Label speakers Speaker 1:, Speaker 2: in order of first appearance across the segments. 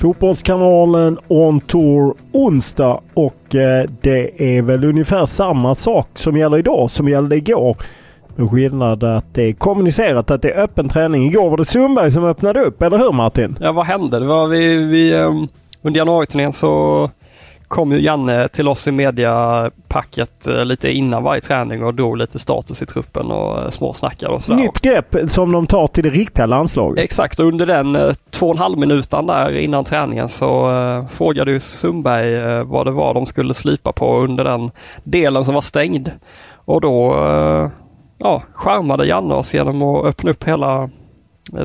Speaker 1: Fotbollskanalen On Tour onsdag och eh, det är väl ungefär samma sak som gäller idag som gällde igår. Med skillnad att det är kommunicerat att det är öppen träning. Igår var det Sundberg som öppnade upp, eller hur Martin?
Speaker 2: Ja, vad hände? Det var vi, vi um, under januariturnén så kom ju Janne till oss i mediapacket uh, lite innan varje träning och drog lite status i truppen och uh, småsnackade och sådär.
Speaker 1: Nytt grepp som de tar till det riktiga landslaget.
Speaker 2: Exakt och under den uh, två och en halv minutan där innan träningen så uh, frågade ju Sundberg uh, vad det var de skulle slipa på under den delen som var stängd. Och då uh, ja, charmade Janne oss genom att öppna upp hela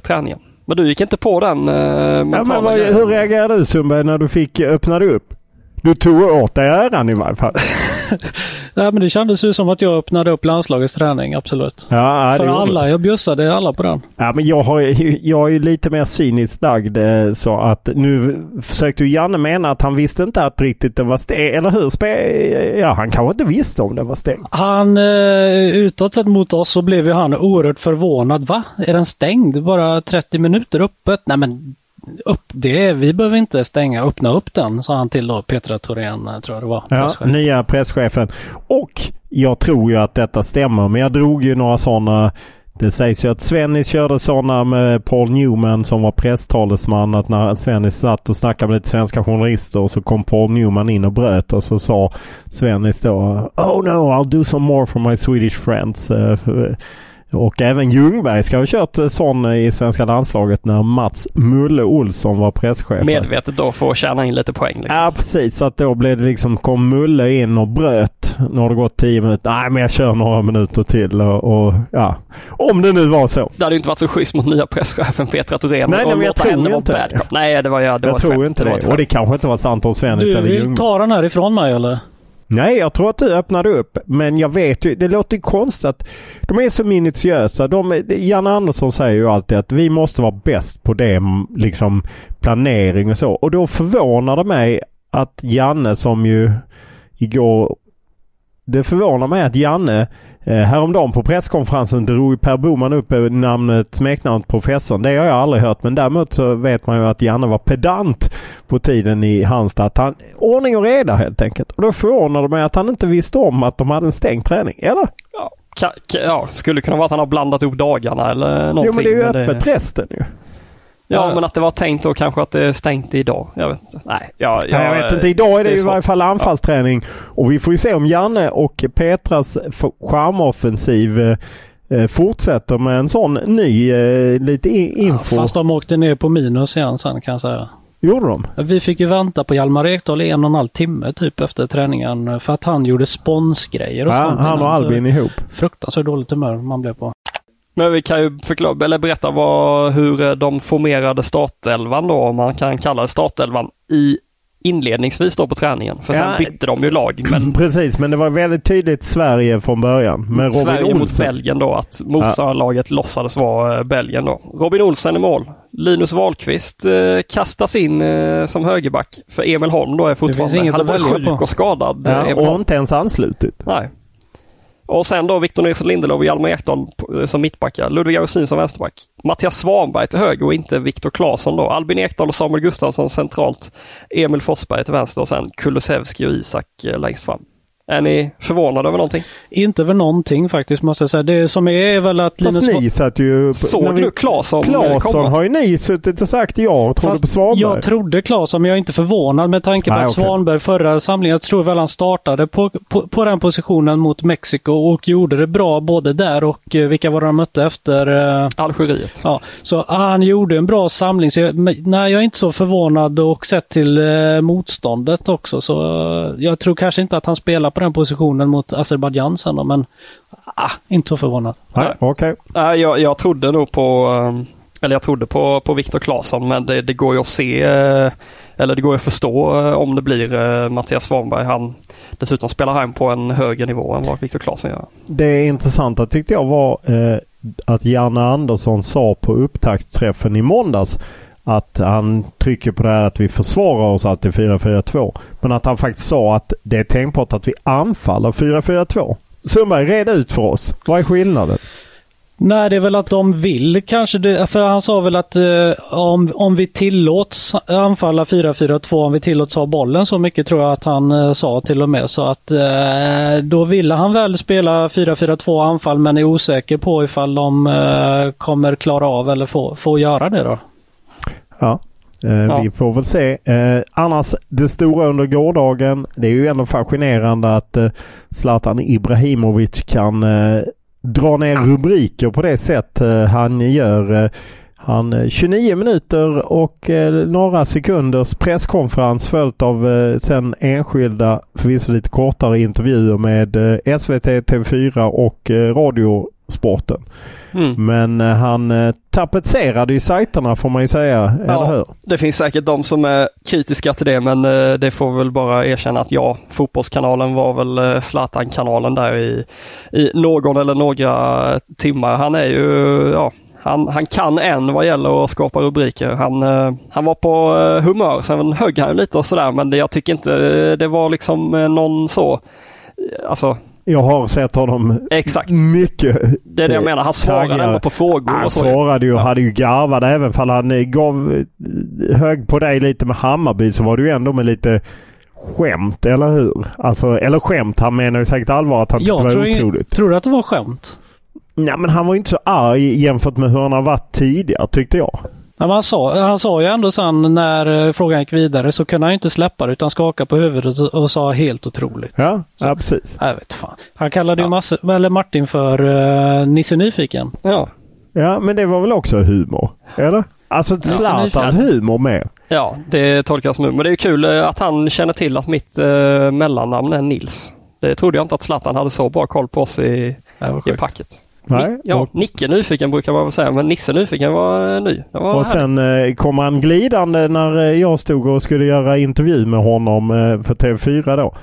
Speaker 2: träningen. Men du gick inte på den uh,
Speaker 1: ja, men vad, Hur reagerade du Sundberg när du fick öppna upp? Du tog åt dig äran i varje fall.
Speaker 3: Nej men det kändes ju som att jag öppnade upp landslagets träning, absolut.
Speaker 1: Ja,
Speaker 3: För alla, jag bjussade alla på den.
Speaker 1: Ja men jag, har, jag är ju lite mer cyniskt lagd så att nu försökte ju Janne mena att han visste inte att riktigt den var stängd. Eller hur? Spe ja han kanske inte visste om den var stängd.
Speaker 3: Han, eh, utåt sett mot oss så blev ju han oerhört förvånad. Va? Är den stängd? Bara 30 minuter öppet? Nej men upp det, vi behöver inte stänga, öppna upp den, sa han till då Petra Thorén, tror jag det var.
Speaker 1: Ja, nya presschefen. Och jag tror ju att detta stämmer, men jag drog ju några sådana det sägs ju att Svennis körde sådana med Paul Newman som var presstalesman. Att när Svennis satt och snackade med lite svenska journalister och så kom Paul Newman in och bröt och så sa Svennis då Oh no, I'll do some more for my Swedish friends. Och även Ljungberg ska ha kört sån i svenska landslaget när Mats Mulle Olsson var presschef.
Speaker 2: Medvetet då för att tjäna in lite poäng. Liksom.
Speaker 1: Ja precis, så att då blev det liksom, kom Mulle in och bröt. Nu har det gått tio minuter. Nej men jag kör några minuter till och, och ja. Om det nu var så.
Speaker 2: Det hade ju inte varit så schysst mot nya presschefen Petra Thorén.
Speaker 1: Nej, nej men jag tror inte
Speaker 2: det. Nej det var ja, det
Speaker 1: Jag
Speaker 2: var
Speaker 1: tror
Speaker 2: skämt.
Speaker 1: inte
Speaker 2: det.
Speaker 1: det. och det kanske inte var sant om Svennis
Speaker 3: Du
Speaker 1: eller
Speaker 3: vill
Speaker 1: Ljungberg.
Speaker 3: ta den här ifrån mig eller?
Speaker 1: Nej, jag tror att du öppnade upp. Men jag vet ju, det låter ju konstigt att de är så minutiösa. De, Janne Andersson säger ju alltid att vi måste vara bäst på det, mm, liksom planering och så. Och då förvånar det mig att Janne som ju igår det förvånar mig att Janne eh, häromdagen på presskonferensen drog Per Boman upp eh, namnet, smeknamnet professorn. Det har jag aldrig hört men däremot så vet man ju att Janne var pedant på tiden i Halmstad. Att han, ordning och reda helt enkelt. Och då förvånar det mig att han inte visste om att de hade en stängd träning. Eller?
Speaker 2: Ja, ja, skulle kunna vara att han har blandat ihop dagarna eller någonting.
Speaker 1: Jo men det är ju öppet resten ju.
Speaker 2: Ja,
Speaker 1: Ja.
Speaker 2: men att det var tänkt då kanske att det är stängt idag. Jag vet inte. Nej, ja,
Speaker 1: Ja, jag vet inte. Idag är det,
Speaker 2: är
Speaker 1: ju i varje fall anfallsträning. Och vi får ju se om Janne och Petras charmoffensiv eh, eh, fortsätter med en sån ny eh, lite i-
Speaker 3: Ja,
Speaker 1: info.
Speaker 3: fast de åkte ner på minus igen sen kan jag säga.
Speaker 1: Gjorde de?
Speaker 3: Vi fick ju vänta på Hjalmar Ekdal i en och en halv timme typ efter träningen för att han gjorde sponsgrejer och
Speaker 1: Ja,
Speaker 3: sånt.
Speaker 1: han och
Speaker 3: innan, så
Speaker 1: Albin ihop.
Speaker 3: Fruktansvärt dåligt humör man blev på.
Speaker 2: Men vi kan ju förklara, eller berätta vad, hur eh, de formerade startelvan då, om man kan kalla det startelvan, i inledningsvis då på träningen. För sen
Speaker 1: Ja.
Speaker 2: bytte de ju lag. Men
Speaker 1: Precis, men det var väldigt tydligt Sverige från början. Med Robin
Speaker 2: Sverige mot
Speaker 1: Olsen.
Speaker 2: Belgien då, att motståndarlaget låtsades vara eh, Belgien då. Robin Olsen i mål. Linus Wahlqvist eh, kastas in eh, som högerback. För Emil Holm då är fortfarande, han
Speaker 3: välja
Speaker 2: sjuk
Speaker 3: på.
Speaker 2: och skadad. eh,
Speaker 1: Ja,
Speaker 2: Emil
Speaker 1: och
Speaker 2: Holm.
Speaker 1: inte ens anslutit.
Speaker 2: Nej. Och sen då Victor Nilsson Lindelöf och Hjalmar Ekdal eh, som mittbackar. Ludvig Augustinsson som vänsterback. Mattias Svanberg till höger och inte Viktor Claesson då. Albin Ekdal och Samuel Gustafsson centralt. Emil Forsberg till vänster och sen Kulusevski och Isak eh, längst fram. Är ni förvånade över någonting?
Speaker 3: Inte över någonting faktiskt måste jag säga. Det som är, väl att
Speaker 1: Fast
Speaker 3: Linus...
Speaker 1: ni satt ju... när
Speaker 2: Såg
Speaker 1: vi-
Speaker 2: du Claesson
Speaker 1: Claesson har ju ni suttit och sagt ja och trodde på Svanberg.
Speaker 3: Jag trodde Claesson, men jag är inte förvånad med tanke på
Speaker 1: Nej,
Speaker 3: att
Speaker 1: okej.
Speaker 3: Svanberg förra samlingen, jag tror väl han startade på, på, på den positionen mot Mexiko och gjorde det bra både där och eh, vilka var det de mötte efter? eh,
Speaker 2: Algeriet.
Speaker 3: Ja, så ah, han gjorde en bra samling. Så jag, men, nej, jag är inte så förvånad och sett till eh, motståndet också. Så eh, jag tror kanske inte att han spelar på den positionen mot Azerbajdzjan sen då, men ah, inte så förvånad.
Speaker 1: Nej, okej.
Speaker 2: Nej, jag, jag trodde nog på, eh, eller jag trodde på, på Viktor Claesson men det, det går ju att se, eh, eller det går ju att förstå eh, om det blir eh, Mattias Svanberg. Han, dessutom spelar han på en högre nivå än vad Viktor Claesson gör.
Speaker 1: Det intressanta tyckte jag var eh, att Janne Andersson sa på upptaktsträffen i måndags att han trycker på det här att vi försvarar oss alltid 4-4-2. Men att han faktiskt sa att det är tänkbart att vi anfaller 4-4-2. Sundberg, red ut för oss. Vad är skillnaden?
Speaker 3: Nej, det är väl att de vill kanske. Det, för han sa väl att eh, om, om vi tillåts anfalla 4-4-2, om vi tillåts ha bollen så mycket tror jag att han eh, sa till och med. Så att eh, då ville han väl spela 4-4-2 anfall men är osäker på ifall de eh, kommer klara av eller få, få göra det då.
Speaker 1: Ja. Eh,
Speaker 2: Ja.
Speaker 1: Vi får väl se. Eh, annars det stora under gårdagen. Det är ju ändå fascinerande att eh, Zlatan Ibrahimovic kan eh, dra ner rubriker på det sätt eh, han gör. Eh, han eh, 29 minuter och eh, några sekunders presskonferens följt av eh, sen enskilda, förvisso lite kortare intervjuer med eh, SVT, TV4 och eh, Radiosporten.
Speaker 2: Mm.
Speaker 1: Men eh, han eh, tapetserade ju sajterna får man ju säga, eller hur?
Speaker 2: Det finns säkert de som är kritiska till det men eh, det får väl bara erkänna att ja, Fotbollskanalen var väl Zlatan-kanalen där i, i någon eller några timmar. Han är ju, ja, han, han kan en vad gäller att skapa rubriker. Han, han var på humör, sen högg han lite och sådär men det, jag tycker inte det var liksom någon så, alltså
Speaker 1: Jag har sett honom
Speaker 2: exakt.
Speaker 1: mycket.
Speaker 2: Det är det jag menar. Han svarade ändå på frågor
Speaker 1: Han svarade ju och hade ju garvat även fall han eh, gav eh, hög på dig lite med Hammarby så var det ju ändå med lite skämt, eller hur? Alltså, eller skämt, han menar ju säkert allvar att han tyckte
Speaker 3: Jag
Speaker 1: det
Speaker 3: tror,
Speaker 1: var otroligt.
Speaker 3: tror du att det var skämt?
Speaker 1: Nej men han var ju inte så arg jämfört med hur han har varit tidigare tyckte jag.
Speaker 3: Men han, sa, han sa ju ändå sen när eh, frågan gick vidare så kunde han ju inte släppa det utan skaka på huvudet och, och sa helt otroligt.
Speaker 1: Ja,
Speaker 3: Så-
Speaker 1: ja precis.
Speaker 3: Jag vet fan. Han kallade ju massor, eller Martin för uh, Nisse Nyfiken.
Speaker 2: Ja.
Speaker 1: Ja men det var väl också humor? Eller? Alltså Zlatans humor med.
Speaker 2: Ja, det tolkas som Men det är ju kul eh, att han känner till att mitt eh, mellannamn är Nils. Det trodde jag inte att Zlatan hade så bra koll på oss i, i packet.
Speaker 1: Nej.
Speaker 2: Ja,
Speaker 1: och,
Speaker 2: Nicke Nyfiken brukar man väl säga, men Nisse Nyfiken var eh, ny. Var
Speaker 1: och
Speaker 2: härligt.
Speaker 1: sen eh, kom han glidande när eh, jag stod och skulle göra intervju med honom för TV4 då.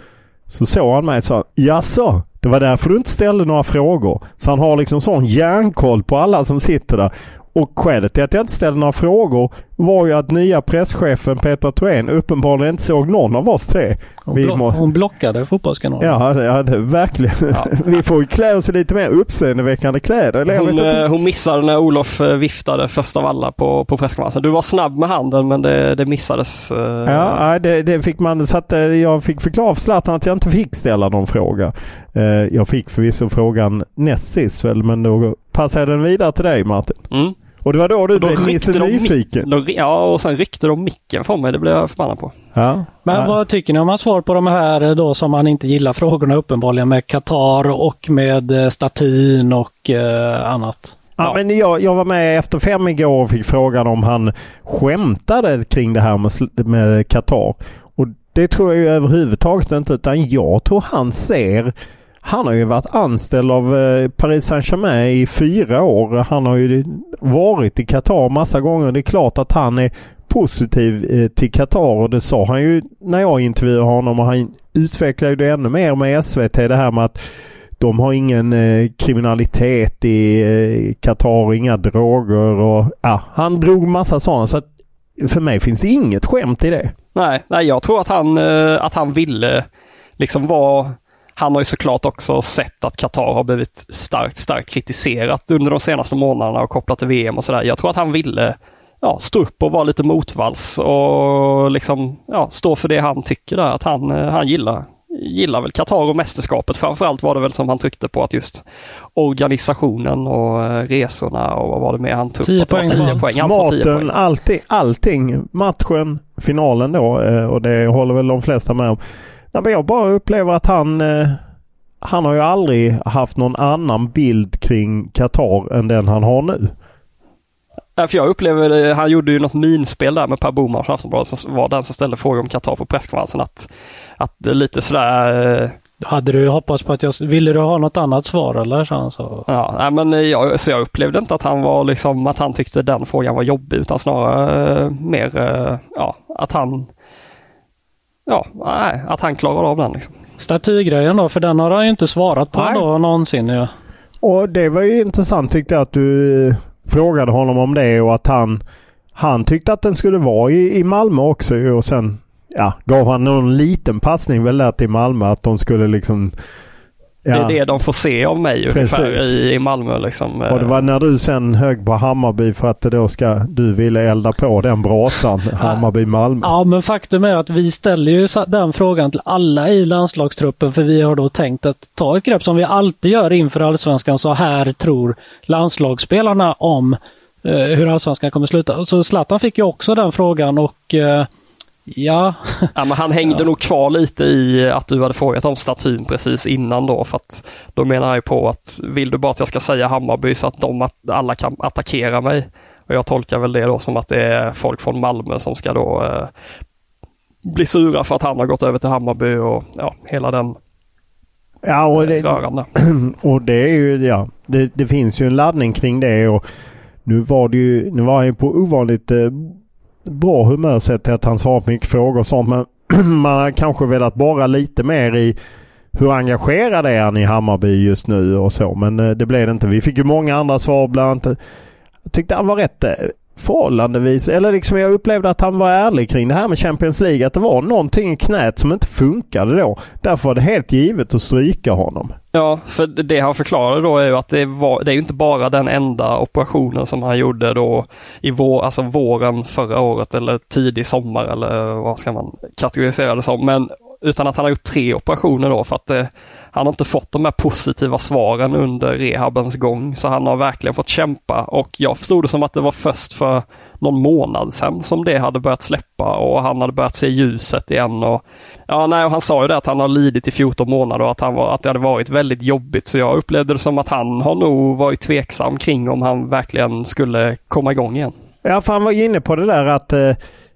Speaker 1: Så såg han mig och sa Jaså, det var därför du inte ställde några frågor. Så han har liksom sån järnkoll på alla som sitter där. Och skälet till att jag inte ställde några frågor var ju att nya presschefen Petra Thorén uppenbarligen inte såg någon av oss tre.
Speaker 3: Hon, blo-
Speaker 1: må-
Speaker 3: hon blockade Fotbollskanalen.
Speaker 1: Ja, det, ja det, verkligen.
Speaker 2: Ja.
Speaker 1: Vi får ju klä oss i lite mer uppseendeväckande kläder. Eller
Speaker 2: Hon,
Speaker 1: inte.
Speaker 2: eh, hon missade när Olof eh, viftade först av alla på, på presskonferensen. Du var snabb med handen men det, det missades. eh,
Speaker 1: Ja, det, det fick man. Så att jag fick förklara för Zlatan att jag inte fick ställa någon fråga. Jag fick förvisso frågan näst sist väl, men då passade den vidare till dig Martin.
Speaker 2: Mm.
Speaker 1: Och det var då du
Speaker 2: Då
Speaker 1: blev Nisse nyfiken.
Speaker 2: Då, ja, och sen ryckte de micken från mig. Det blev jag förbannad på.
Speaker 1: Ja.
Speaker 3: Men
Speaker 1: Ja.
Speaker 3: vad tycker ni om hans svar på de här eh, då som han inte gillar frågorna uppenbarligen med Qatar och med eh, statyn och eh, annat?
Speaker 1: Ja, men jag, jag var med efter fem igår och fick frågan om han skämtade kring det här med, med Qatar. Och det tror jag ju överhuvudtaget inte utan jag tror han ser han har ju varit anställd av eh, Paris Saint-Germain i fyra år. Han har ju varit i Qatar massa gånger. Det är klart att han är positiv eh, till Qatar och det sa han ju när jag intervjuade honom och han utvecklade det ännu mer med SVT det här med att de har ingen eh, kriminalitet i eh, Qatar, inga droger och ja, han drog massa sådana så att för mig finns det inget skämt i det.
Speaker 2: Nej, nej jag tror att han, eh, att han ville liksom vara han har ju såklart också sett att Qatar har blivit starkt, starkt kritiserat under de senaste månaderna och kopplat till VM och sådär. Jag tror att han ville ja, stå upp och vara lite motvalls och liksom ja, stå för det han tycker där, att han, han gillar gillar väl Qatar och mästerskapet. Framförallt var det väl som han tryckte på att just organisationen och eh, resorna och vad var det mer han tog
Speaker 3: 10 poäng. 10
Speaker 1: poäng. Maten, allting, allting. Matchen, finalen då eh, och det håller väl de flesta med om. Nej, men jag bara upplever att han eh, han har ju aldrig haft någon annan bild kring Qatar än den han har nu.
Speaker 2: För jag upplever, det, han gjorde ju något minspel där med Per Boman från Aftonbladet som var den som ställde frågor om Qatar på presskonferensen. Att, att lite sådär... Eh,
Speaker 3: hade du hoppats på att jag, ville du ha något annat svar eller? Så, så.
Speaker 2: Ja, nej, men jag, så jag upplevde inte att han var liksom, att han tyckte den frågan var jobbig utan snarare uh, mer, ja, att han, ja, nej, att han klarade av den liksom.
Speaker 3: Statygrejen då, för den har han ju inte svarat på då någonsin. Ja.
Speaker 1: Och det var ju intressant tyckte jag att du frågade honom om det och att han, han tyckte att den skulle vara i, i Malmö också och sen ja, gav han någon liten passning väl där till Malmö att de skulle liksom
Speaker 2: Ja. Det är det de får se av mig ungefär i, i Malmö. Liksom.
Speaker 1: Och det var när du sen högg på Hammarby för att då ska du ville elda på den brasan, Hammarby-Malmö.
Speaker 3: Ja, men faktum är att vi ställer ju den frågan till alla i landslagstruppen för vi har då tänkt att ta ett grepp som vi alltid gör inför allsvenskan. Så här tror landslagsspelarna om eh, hur allsvenskan kommer sluta. Så Zlatan fick ju också den frågan och eh, Ja.
Speaker 2: ja men han hängde ja. nog kvar lite i att du hade frågat om statyn precis innan då för att då menar jag på att vill du bara att jag ska säga Hammarby så att de alla kan attackera mig. Och jag tolkar väl det då som att det är folk från Malmö som ska då eh, bli sura för att han har gått över till Hammarby och ja, hela den
Speaker 1: Ja, och det, rörande. och det är ju, ja, det, det, finns ju en laddning kring det och nu var det ju, nu var han ju på ovanligt eh, bra humör sett till att han svarar på mycket frågor och sånt. Men man har kanske velat borra lite mer i hur engagerad är han i Hammarby just nu och så. Men eh, det blev det inte. Vi fick ju många andra svar bland annat. Jag tyckte han var rätt eh, förhållandevis, eller liksom jag upplevde att han var ärlig kring det här med Champions League. Att det var någonting i knät som inte funkade då. Därför var det helt givet att stryka honom.
Speaker 2: Ja, för det han förklarade då är ju att det, var, det är inte bara den enda operationen som han gjorde då i vår, alltså våren förra året eller tidig sommar eller vad ska man kategorisera det som. Men utan att han har gjort tre operationer då för att det, han har inte fått de här positiva svaren under rehabens gång så han har verkligen fått kämpa och jag förstod det som att det var först för någon månad sedan som det hade börjat släppa och han hade börjat se ljuset igen. Och, ja, nej, och han sa ju det att han har lidit i 14 månader och att, han var, att det hade varit väldigt jobbigt så jag upplevde det som att han har nog varit tveksam kring om han verkligen skulle komma igång igen.
Speaker 1: Ja, för han var ju inne på det där att eh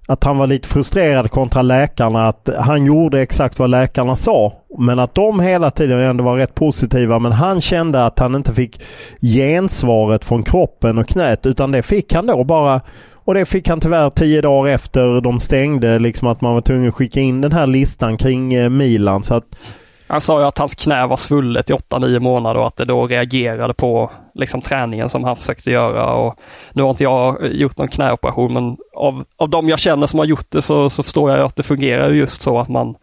Speaker 1: att han var lite frustrerad kontra läkarna. Att han gjorde exakt vad läkarna sa. Men att de hela tiden ändå var rätt positiva. Men han kände att han inte fick gensvaret från kroppen och knät. Utan det fick han då bara. Och det fick han tyvärr tio dagar efter de stängde. Liksom att man var tvungen att skicka in den här listan kring eh, Milan. Så att
Speaker 2: han sa ju att hans knä var svullet i 8-9 månader och att det då reagerade på liksom, träningen som han försökte göra. Och nu har inte jag gjort någon knäoperation men av, av de jag känner som har gjort det så, så förstår jag att det fungerar just så att man,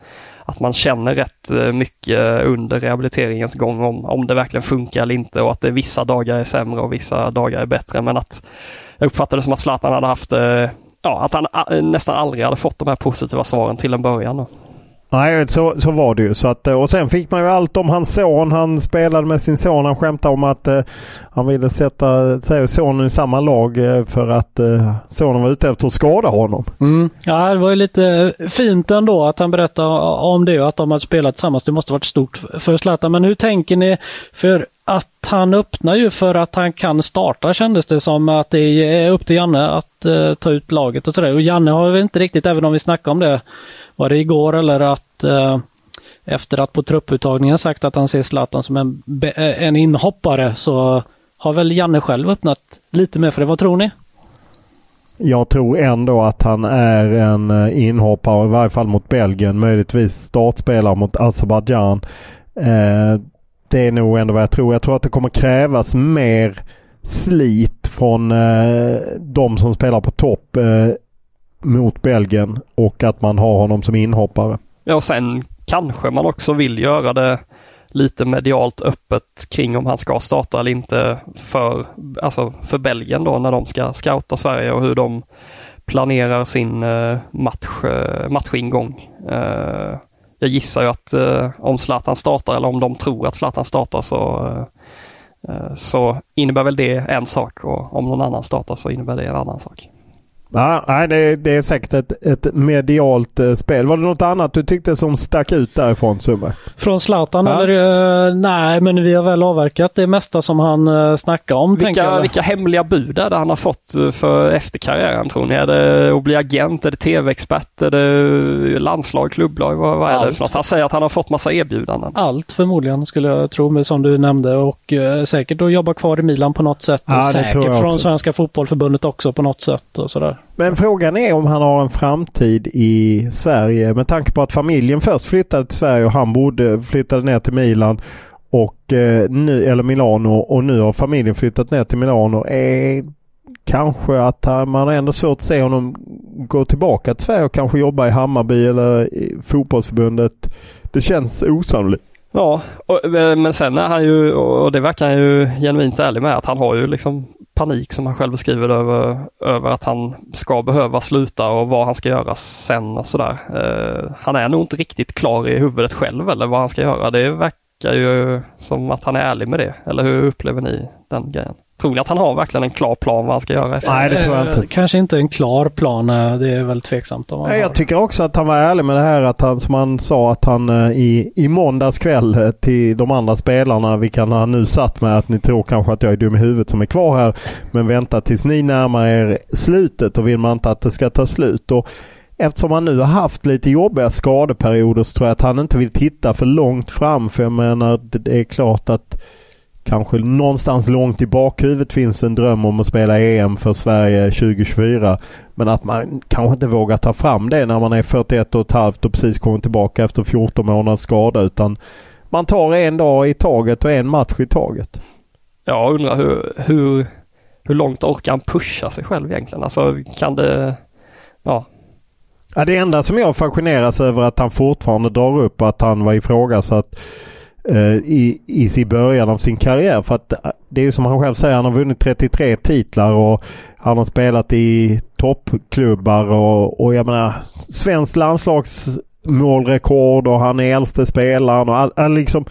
Speaker 2: att man känner rätt eh, mycket under rehabiliteringens gång om, om det verkligen funkar eller inte och att det vissa dagar är sämre och vissa dagar är bättre. Men att jag uppfattade det som att Zlatan hade haft, eh, ja, att han eh, nästan aldrig hade fått de här positiva svaren till en början. Då.
Speaker 1: Nej, så, så var det ju. Så att, och sen fick man ju allt om hans son. Han spelade med sin son. Han skämtade om att eh, han ville sätta sig och sonen i samma lag eh, för att eh, sonen var ute efter att skada honom.
Speaker 3: Mm. Ja, det var ju lite fint ändå att han berättade om det och att de hade spelat tillsammans. Det måste varit stort för Zlatan. Men hur tänker ni? För att han öppnar ju för att han kan starta kändes det som att det är upp till Janne att uh, ta ut laget och sådär. Och Janne har väl inte riktigt, även om vi snackade om det, var det igår eller att uh, efter att på trupputtagningen sagt att han ser Zlatan som en, eh, en inhoppare så har väl Janne själv öppnat lite mer för det. Vad tror ni?
Speaker 1: Jag tror ändå att han är en inhoppare, i varje fall mot Belgien. Möjligtvis startspelare mot Azerbajdzjan. Eh, det är nog ändå vad jag tror. Jag tror att det kommer krävas mer slit från eh, de som spelar på topp eh, mot Belgien och att man har honom som inhoppare.
Speaker 2: Ja, och sen kanske man också vill göra det lite medialt öppet kring om han ska starta eller inte för, alltså för Belgien då när de ska scouta Sverige och hur de planerar sin eh, match, eh, matchingång. Eh, jag gissar ju att eh, om Zlatan startar eller om de tror att Zlatan startar så, eh, eh, så innebär väl det en sak och om någon annan startar så innebär det en annan sak.
Speaker 1: Ja, nej, det, det är säkert ett, ett medialt eh, spel. Var det något annat du tyckte som stack ut därifrån Sundberg?
Speaker 3: Från Zlatan ja. eller? Uh, nej, men vi har väl avverkat det mesta som han uh, snackade om.
Speaker 2: Vilka, vilka hemliga bud är det han har fått för efter karriären tror ni? Är det att bli agent? Är det tv-expert? Är det landslag, klubblag? Vad, vad är det för något? Han säger att han har fått massa erbjudanden.
Speaker 3: Allt förmodligen skulle jag tro, som du nämnde och uh, säkert att jobba kvar i Milan på något sätt. Ja, säkert från Svenska Fotbollförbundet också på något sätt och sådär.
Speaker 1: Men frågan är om han har en framtid i Sverige med tanke på att familjen först flyttade till Sverige och han bodde, flyttade ner till Milan och eh, nu, eller Milano och nu har familjen flyttat ner till Milano. Eh, kanske att man har ändå svårt att se honom gå tillbaka till Sverige och kanske jobba i Hammarby eller i fotbollsförbundet. Det känns osannolikt.
Speaker 2: Ja, och, eh, men sen är han ju, och det verkar han ju genuint ärlig med, att han har ju liksom panik som han själv beskriver det över, över att han ska behöva sluta och vad han ska göra sen och sådär. Eh, han är nog inte riktigt klar i huvudet själv eller vad han ska göra. Det verkar ju som att han är ärlig med det. Eller hur upplever ni den grejen? Tror ni att han har verkligen en klar plan vad han ska göra? Efter?
Speaker 1: Nej, det tror jag inte. Eh,
Speaker 3: kanske inte en klar plan. Eh, det är väl tveksamt. Om
Speaker 1: Nej, jag tycker också att han var ärlig med det här att han, som han sa att han eh, i, i måndags kväll till de andra spelarna, vilka han nu satt med, att ni tror kanske att jag är dum i huvudet som är kvar här. Men vänta tills ni närmar er slutet och vill man inte att det ska ta slut. Och eftersom han nu har haft lite jobbiga skadeperioder så tror jag att han inte vill titta för långt fram. För jag menar, det är klart att kanske någonstans långt i bakhuvudet finns en dröm om att spela EM för Sverige 2024. Men att man kanske inte vågar ta fram det när man är 41 och ett halvt och precis kommit tillbaka efter 14 månaders skada utan man tar en dag i taget och en match i taget.
Speaker 2: Jag undrar hur, hur, hur långt orkar han pusha sig själv egentligen? Alltså kan det, ja.
Speaker 1: ja det enda som jag fascineras över att han fortfarande drar upp att han var ifrågasatt Eh, I, i början av sin karriär. För att eh, det är ju som han själv säger, han har vunnit 33 titlar och han har spelat i toppklubbar och, och jag menar svenskt landslagsmålrekord och han är äldste spelaren och all, all liksom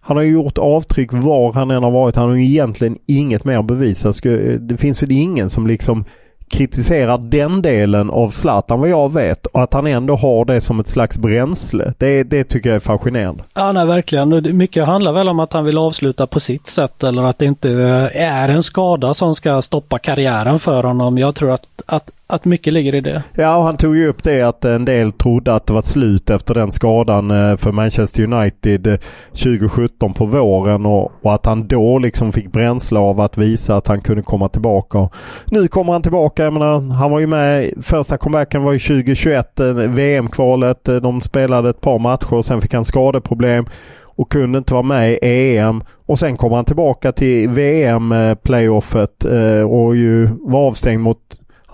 Speaker 1: han har gjort avtryck var han än har varit. Han har ju egentligen inget mer att bevisa. Eh, det finns väl ingen som liksom kritiserar den delen av Zlatan vad jag vet och att han ändå har det som ett slags bränsle. Det, det tycker jag är fascinerande.
Speaker 3: Ja, nej, verkligen. Mycket handlar väl om att han vill avsluta på sitt sätt eller att det inte eh, är en skada som ska stoppa karriären för honom. Jag tror att, att att mycket ligger i det.
Speaker 1: Ja, och han tog ju upp det att en del trodde att det var slut efter den skadan eh, för Manchester United eh, 2017 på våren och, och, att han då liksom fick bränsle av att visa att han kunde komma tillbaka. Nu kommer han tillbaka. Jag menar, han var ju med, första comebacken var ju 2021, eh, VM-kvalet. De spelade ett par matcher och sen fick han skadeproblem och kunde inte vara med i EM. Och sen kom han tillbaka till VM-playoffet och ju var avstängd mot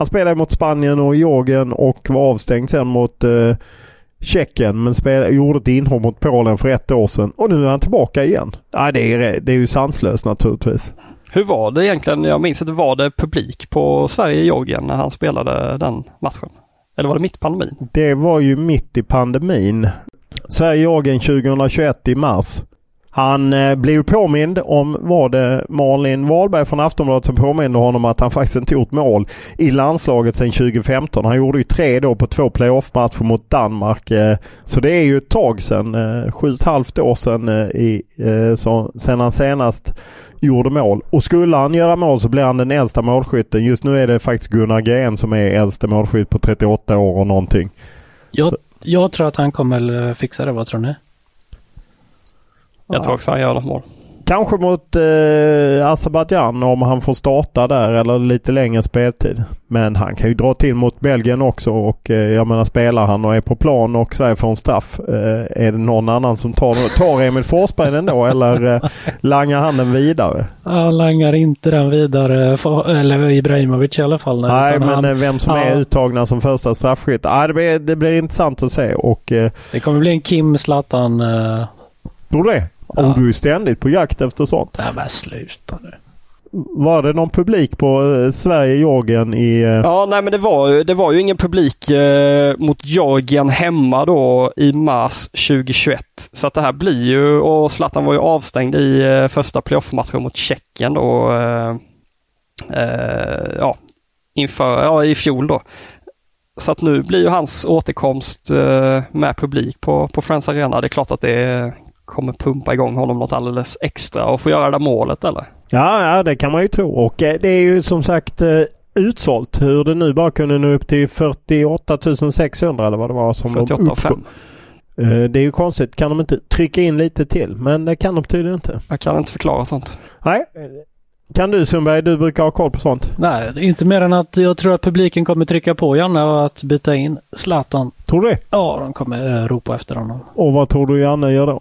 Speaker 1: han spelade mot Spanien och Georgien och var avstängd sen mot eh, Tjeckien men spelade, gjorde ett inhopp mot Polen för ett år sedan. Och nu är han tillbaka igen. Ja, det, är, det är ju sanslöst naturligtvis.
Speaker 2: Hur var det egentligen? Jag minns att det var det publik på Sverige-Georgien när han spelade den matchen. Eller var det mitt i pandemin?
Speaker 1: Det var ju mitt i pandemin. Sverige-Georgien 2021 i mars. Han eh, blev påmind om, var det Malin Wahlberg från Aftonbladet som påminde honom att han faktiskt inte gjort mål i landslaget sedan 2015. Han gjorde ju tre då på två playoff-matcher mot Danmark. Eh, så det är ju ett tag sedan, eh, sju och ett halvt år sedan, eh, i, så, sedan han senast gjorde mål. Och skulle han göra mål så blir han den äldsta målskytten. Just nu är det faktiskt Gunnar Gren som är äldste målskytt på 38 år och någonting.
Speaker 3: Jag, jag tror att han kommer fixa det. Vad tror ni?
Speaker 2: Jag tror också han gör något mål.
Speaker 1: Kanske mot eh, Azerbajdzjan om han får starta där eller lite längre speltid. Men han kan ju dra till mot Belgien också och eh, jag menar spelar han och är på plan och Sverige får en straff. Eh, är det någon annan som tar, tar Emil Forsberg den då eller eh, langar han den vidare?
Speaker 3: Han langar inte den vidare, för, eller Ibrahimovic i alla fall.
Speaker 1: Nej men
Speaker 3: han,
Speaker 1: eh, vem som är
Speaker 3: ja.
Speaker 1: uttagna som första straffskytt. Ah, det, blir, det blir intressant att se och eh,
Speaker 3: Det kommer bli en Kim Zlatan.
Speaker 1: Tror du det?
Speaker 3: Ja.
Speaker 1: Och du är ständigt på jakt efter sånt.
Speaker 3: nej men sluta nu.
Speaker 1: Var det någon publik på eh, Sverige-Georgien i... Eh,
Speaker 2: Ja, nej men det var, ju- det var ju ingen publik eh, mot Georgien hemma då i mars 2021. Så att det här blir ju, och Zlatan var ju avstängd i eh, första playoff-matchen mot Tjeckien då. Eh, eh, ja, inför, ja, i fjol då. Så att nu blir ju hans återkomst med publik på, på Friends Arena. Det är klart att det kommer pumpa igång honom något alldeles extra och få göra det där målet eller?
Speaker 1: Ja, ja, det kan man ju tro. Och eh, det är ju som sagt eh, utsålt. Hur det nu bara kunde nå upp till 48 600 eller vad det var som de
Speaker 2: 48 och
Speaker 1: uppgav.
Speaker 2: 5.
Speaker 1: Eh, Det är ju konstigt. Kan de inte trycka in lite till? Men det kan de tydligen inte.
Speaker 2: Jag kan inte förklara sånt.
Speaker 1: Nej. Kan du Sundberg? Du brukar ha koll på sånt.
Speaker 3: Nej, inte mer än att jag tror att publiken kommer trycka på Janne och att byta in Zlatan.
Speaker 1: Tror du det?
Speaker 3: Ja, de kommer ropa efter honom.
Speaker 1: Och vad tror du Janne gör då?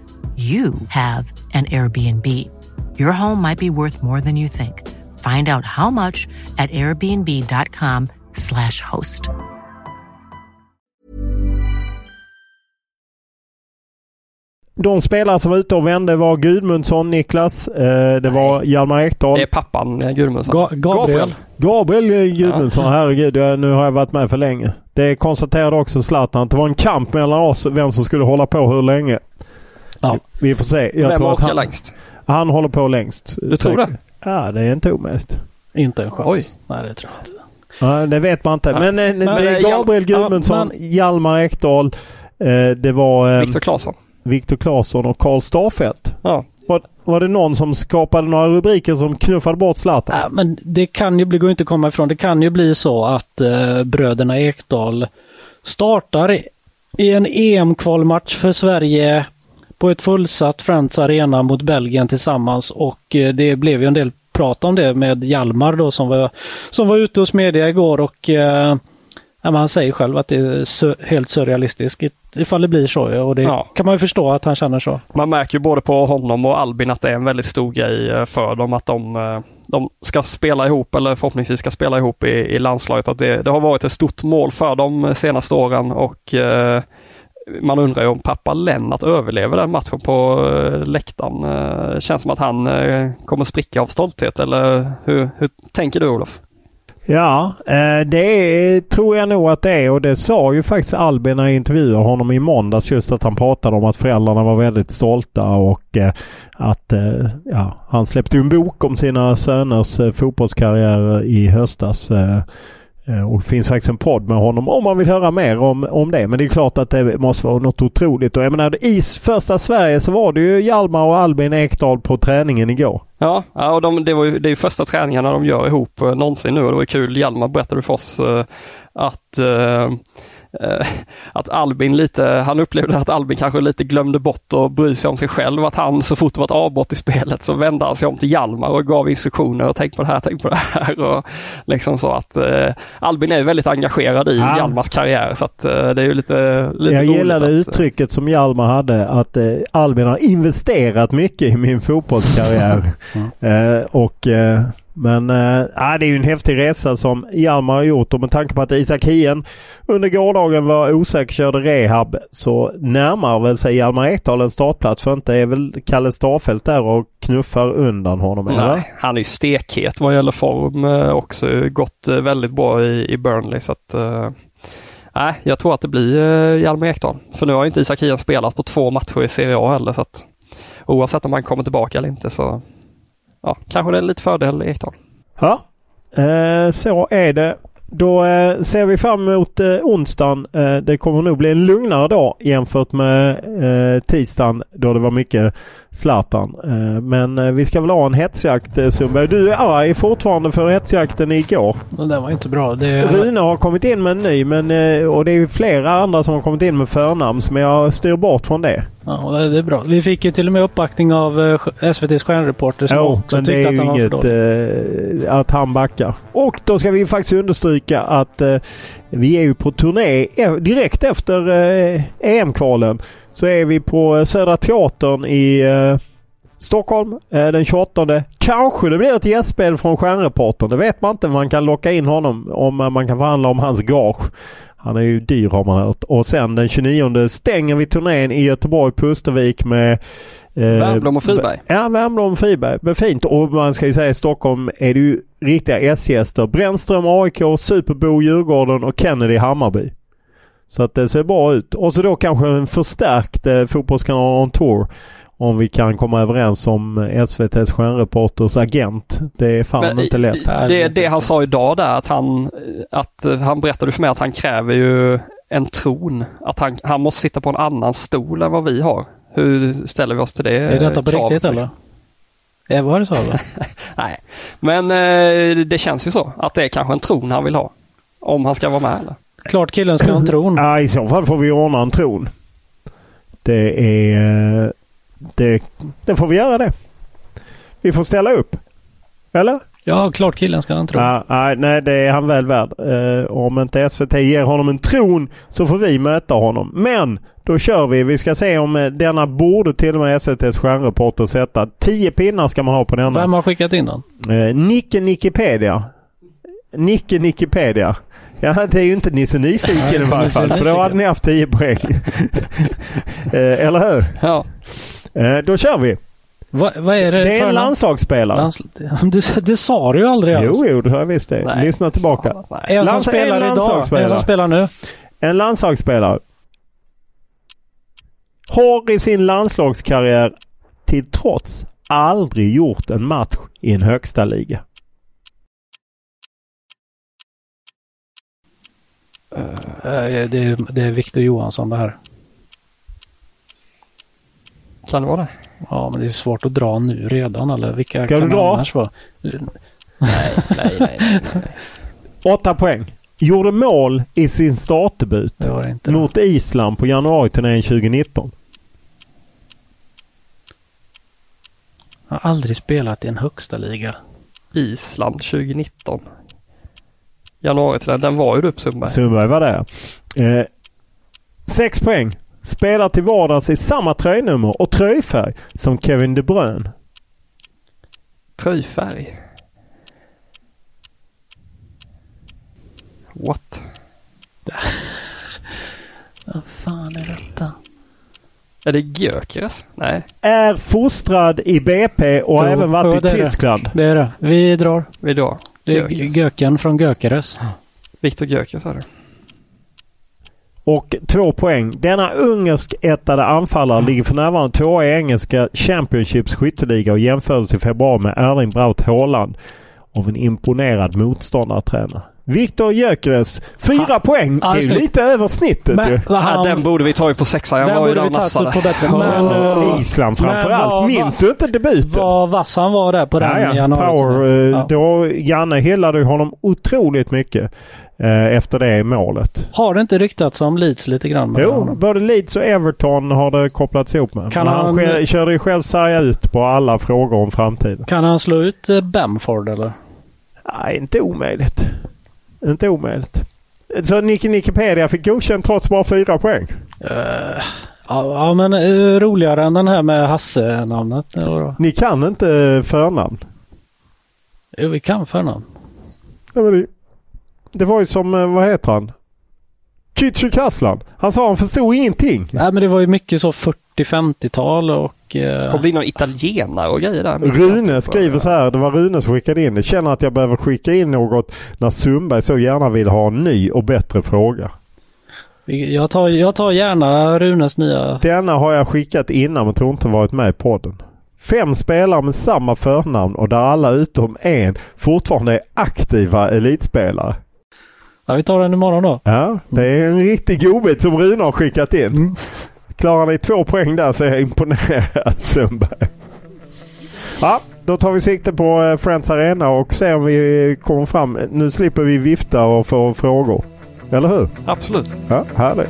Speaker 4: you have an Airbnb. Your home might be worth more than you think. Find out how much at airbnb.com/slash host.
Speaker 1: De spelare som var ute och vände var Gudmundsson, Niklas. Eh, det var Hjalmar Ekdal.
Speaker 2: Det är pappan eh, Gudmundsson.
Speaker 3: Ga- Gabriel.
Speaker 1: Gabriel eh, Gudmundsson, herregud. Nu har jag varit med för länge. Det konstaterade också Zlatan. att Det var en kamp mellan oss vem som skulle hålla på hur länge.
Speaker 3: Ja.
Speaker 1: Vi får se. Jag
Speaker 2: Vem
Speaker 1: tror att
Speaker 2: orkar
Speaker 1: han,
Speaker 2: längst?
Speaker 1: han håller på längst.
Speaker 2: Du tror det?
Speaker 1: Ja, det är inte omöjligt.
Speaker 3: Inte en chans.
Speaker 2: Oj.
Speaker 3: Nej, det tror jag inte.
Speaker 1: Ja, det vet man inte.
Speaker 2: Ja.
Speaker 1: Men, eh, det
Speaker 2: Men,
Speaker 1: är
Speaker 2: eh,
Speaker 1: Gabriel
Speaker 3: Hjal-
Speaker 1: Gudmundsson,
Speaker 3: ja,
Speaker 1: Hjalmar Ekdal. Eh, det var eh,
Speaker 2: Viktor Claesson.
Speaker 1: Viktor Claesson och Karl Starfelt.
Speaker 2: Ja.
Speaker 1: Var, var det någon som skapade några rubriker som knuffade bort Zlatan?
Speaker 3: Ja, men det kan ju bli, går inte att komma ifrån, det kan ju bli så att eh, bröderna Ekdal startar i en EM-kvalmatch för Sverige på ett fullsatt Friends Arena mot Belgien tillsammans och eh, det blev ju en del prat om det med Hjalmar då som var, som var ute hos media igår och eh, han säger själv att det är helt surrealistiskt ifall det blir så och det
Speaker 2: Ja.
Speaker 3: kan man ju förstå att han känner så.
Speaker 2: Man märker ju både på honom och Albin att det är en väldigt stor grej eh, för dem att de, eh, de ska spela ihop eller förhoppningsvis ska spela ihop i, i landslaget. Att det, det har varit ett stort mål för de senaste åren och eh, man undrar ju om pappa Lennart överlever den matchen på eh, läktaren. Eh, det känns som att han eh, kommer spricka av stolthet eller hur, hur tänker du Olof?
Speaker 1: Ja, det tror jag nog att det är och det sa ju faktiskt Albin när jag intervjuade honom i måndags just att han pratade om att föräldrarna var väldigt stolta och att ja, han släppte en bok om sina söners fotbollskarriär i höstas. Eh, och det finns faktiskt en podd med honom om man vill höra mer om, om det. Men det är klart att det måste vara något otroligt. Och jag menar i första Sverige så var det ju Hjalmar och Albin Ekdal på träningen igår.
Speaker 2: Ja, ja och de, det, var ju, det är ju första träningarna de gör ihop eh, någonsin nu och det var kul. Hjalmar berättade för oss eh, att att Albin lite, han upplevde att Albin kanske lite glömde bort att bry sig om sig själv. Att han så fort det var ett avbrott i spelet så vände han sig om till Hjalmar och gav instruktioner och tänk på det här, tänk på det här. Och liksom så att eh, Albin är väldigt engagerad i ja. Hjalmars karriär så att eh, det är ju lite, lite
Speaker 1: Jag gillade att, uttrycket som Hjalmar hade att eh, Albin har investerat mycket i min fotbollskarriär. mm. och men äh, det är ju en häftig resa som Hjalmar har gjort och med tanke på att Isak Hien under gårdagen var osäker, körde rehab så närmar väl sig Hjalmar Ekdal en startplats för inte är väl Kalle Starfelt där och knuffar undan honom Nej, eller?
Speaker 2: han är stekhet vad gäller form eh, också. Gått eh, väldigt bra i, i Burnley så att Nej, jag tror att det blir Hjalmar Ekdal. För nu har inte Isak Hien spelat på två matcher i Serie A heller så att oavsett om han kommer tillbaka eller inte så ja, kanske det är lite fördel Ekdal.
Speaker 1: Ja, eh, så är det. Då eh, ser vi fram emot eh, onsdagen. Eh, det kommer nog bli en lugnare dag jämfört med eh, tisdagen då det var mycket Zlatan. Eh, men eh, vi ska väl ha en hetsjakt eh, Sundberg. Du är arg fortfarande för hetsjakten igår.
Speaker 3: Det var inte bra. Det...
Speaker 1: Rune har kommit in med en ny men, och det är flera andra som har kommit in med förnamns men jag styr bort från det.
Speaker 3: Ja, det är bra. Vi fick ju till och med uppbackning av SVTs stjärnreporter som
Speaker 1: jo, också men det är ju inget äh, att han backar. Och då ska vi faktiskt understryka att vi är ju på turné e- direkt efter eh, EM-kvalen så är vi på eh, Södra Teatern i eh, Stockholm eh, den 28. Kanske det blir ett gästspel från Stjärnreportern. Det vet man inte. Man kan locka in honom om eh, man kan förhandla om hans gage. Han är ju dyr har man hört. Och sen den 29 stänger vi turnén i Göteborg, Pustervik med
Speaker 2: Värmblom och Friberg.
Speaker 1: Ja, Värmblom och Friberg. Men fint. Och man ska ju säga i Stockholm är det ju riktiga S-gäster. Brännström AIK, Superbo Djurgården och Kennedy Hammarby. Så att det ser bra ut. Och så då kanske en förstärkt eh, Fotbollskanalen on Tour. Om vi kan komma överens om SVTs stjärnreporters agent. Det är fan Men, inte lätt.
Speaker 2: Det, det han sa idag där att han, att han berättade för mig att han kräver ju en tron. Att han, han måste sitta på en annan stol än vad vi har. Hur ställer vi oss till det?
Speaker 3: Är detta på riktigt eller? Liksom? Var det så eller?
Speaker 2: Nej, men eh, det känns ju så att det är kanske en tron han vill ha. Om han ska vara med eller?
Speaker 3: Klart killen ska ha en tron.
Speaker 1: Ja, i så fall får vi ordna en tron. Det är... Det, det får vi göra det. Vi får ställa upp. Eller?
Speaker 3: Ja, klart killen ska ha en tron.
Speaker 1: Ja, nej, det är han väl värd. Uh, om inte SVT ger honom en tron så får vi möta honom. Men då kör vi. Vi ska se om uh, denna borde till och med SVTs stjärnreporter sätta. Tio pinnar ska man ha på denna.
Speaker 3: Vem har skickat in den?
Speaker 1: Uh, Nicke Nickepedia. Nicke Nickepedia. Ja, det är ju inte ni så nyfiken i varje fall. För då hade ni haft 10 poäng. Eh, eller hur?
Speaker 2: Ja.
Speaker 1: Eh, då kör vi.
Speaker 3: Va, vad är det
Speaker 1: Det är en landslagsspelare. Lands...
Speaker 3: Det, det sa du ju aldrig
Speaker 1: ens. Jo, jo, det har jag visst det. Nej. Lyssna tillbaka.
Speaker 3: En som spelar en idag. En som spelar nu.
Speaker 1: En landslagsspelare. Har i sin landslagskarriär till trots aldrig gjort en match i en högsta liga.
Speaker 3: Uh, det, är, det är Victor Johansson det här.
Speaker 2: Kan det vara det?
Speaker 3: Ja, men det är svårt att dra nu redan eller vilka
Speaker 1: Ska
Speaker 3: kan
Speaker 1: du dra? annars
Speaker 2: vara? Nej, nej, nej, nej,
Speaker 1: Åtta poäng. Gjorde mål i sin startdebut mot Island på januariturnén 2019.
Speaker 3: Har aldrig spelat i en högsta liga.
Speaker 2: Island 2019. Januari till den. Den var ju upp Sundberg.
Speaker 1: Sundberg var där eh, Sex poäng. Spelar till vardags i samma tröjnummer och tröjfärg som Kevin De Bruyne.
Speaker 2: Tröjfärg? What?
Speaker 3: Vad fan är detta?
Speaker 2: Är det Gyökeres? Nej,
Speaker 1: Är fostrad i BP och har
Speaker 3: Jo,
Speaker 1: även varit
Speaker 3: jo,
Speaker 1: i
Speaker 3: det är det.
Speaker 1: Tyskland.
Speaker 3: Det är det. Vi drar.
Speaker 2: vi då.
Speaker 3: Det är
Speaker 2: Gyökeres.
Speaker 3: Göken från Gökeres.
Speaker 2: Viktor Gyökeres är det.
Speaker 1: Och två poäng. Denna ungersk-ättade anfallare ligger för närvarande tvåa i engelska Championships skytteliga och jämfördes i februari med Erling Braut Haaland av en imponerad motståndartränare. Viktor Gyökeres, fyra poäng.
Speaker 3: Ja,
Speaker 1: det är ju lite över snittet
Speaker 3: Men,
Speaker 1: ju.
Speaker 3: vad
Speaker 2: Ja,
Speaker 3: han,
Speaker 2: den borde vi tagit på sexan. Jag
Speaker 3: den
Speaker 2: var ju
Speaker 3: borde
Speaker 2: där
Speaker 3: vi
Speaker 2: och
Speaker 3: tagit
Speaker 2: nafsade.
Speaker 3: på bättre. Men, eh,
Speaker 1: Island framförallt. Minns du inte debuten?
Speaker 3: vad vass han var där på den
Speaker 1: Ja, ja.
Speaker 3: januari.
Speaker 1: Power. eh,
Speaker 3: Ja.
Speaker 1: Då, Janne hyllade ju honom otroligt mycket eh, efter det målet.
Speaker 3: Har det inte ryktats om Leeds lite grann? med
Speaker 1: Jo,
Speaker 3: honom?
Speaker 1: både Leeds och Everton har det kopplats ihop med.
Speaker 3: Kan
Speaker 1: Men han
Speaker 3: han-
Speaker 1: själv, körde ju själv sarga ut på alla frågor om framtiden.
Speaker 3: Kan han slå ut eh, Bamford eller?
Speaker 1: Nej, inte omöjligt. Inte omöjligt. Så Nicky Nikipedia fick godkänt trots bara fyra poäng.
Speaker 3: Eh, ja, men eh, roligare än den här med Hasse-namnet.
Speaker 1: Ni kan inte förnamn.
Speaker 3: Jo, vi kan förnamn.
Speaker 1: Ja, men det, det var ju som, eh, vad heter han? Kücükaslan. Han sa han förstod ingenting.
Speaker 3: Nej, men det var ju mycket så 40-50-tal och...
Speaker 2: Det
Speaker 3: Eh,
Speaker 2: kommer bli någon italienare och grejer där.
Speaker 1: Rune skriver så här, det var Rune som skickade in det. Känner att jag behöver skicka in något när Sundberg så gärna vill ha en ny och bättre fråga.
Speaker 3: jag, tar, jag tar gärna Runes nya...
Speaker 1: Denna har jag skickat innan men tror inte varit med i podden. Fem spelare med samma förnamn och där alla utom en fortfarande är aktiva elitspelare.
Speaker 3: Ja, vi tar den imorgon då.
Speaker 1: Ja, det är en riktig godbit som Rune har skickat in.
Speaker 3: Mm.
Speaker 1: Klarar ni två poäng där så är jag imponerad Sundberg. Ja, då tar vi sikte på eh, Friends Arena och ser om vi kommer fram. Nu slipper vi vifta och få frågor. Eller hur?
Speaker 2: Absolut.
Speaker 1: Ja, härligt.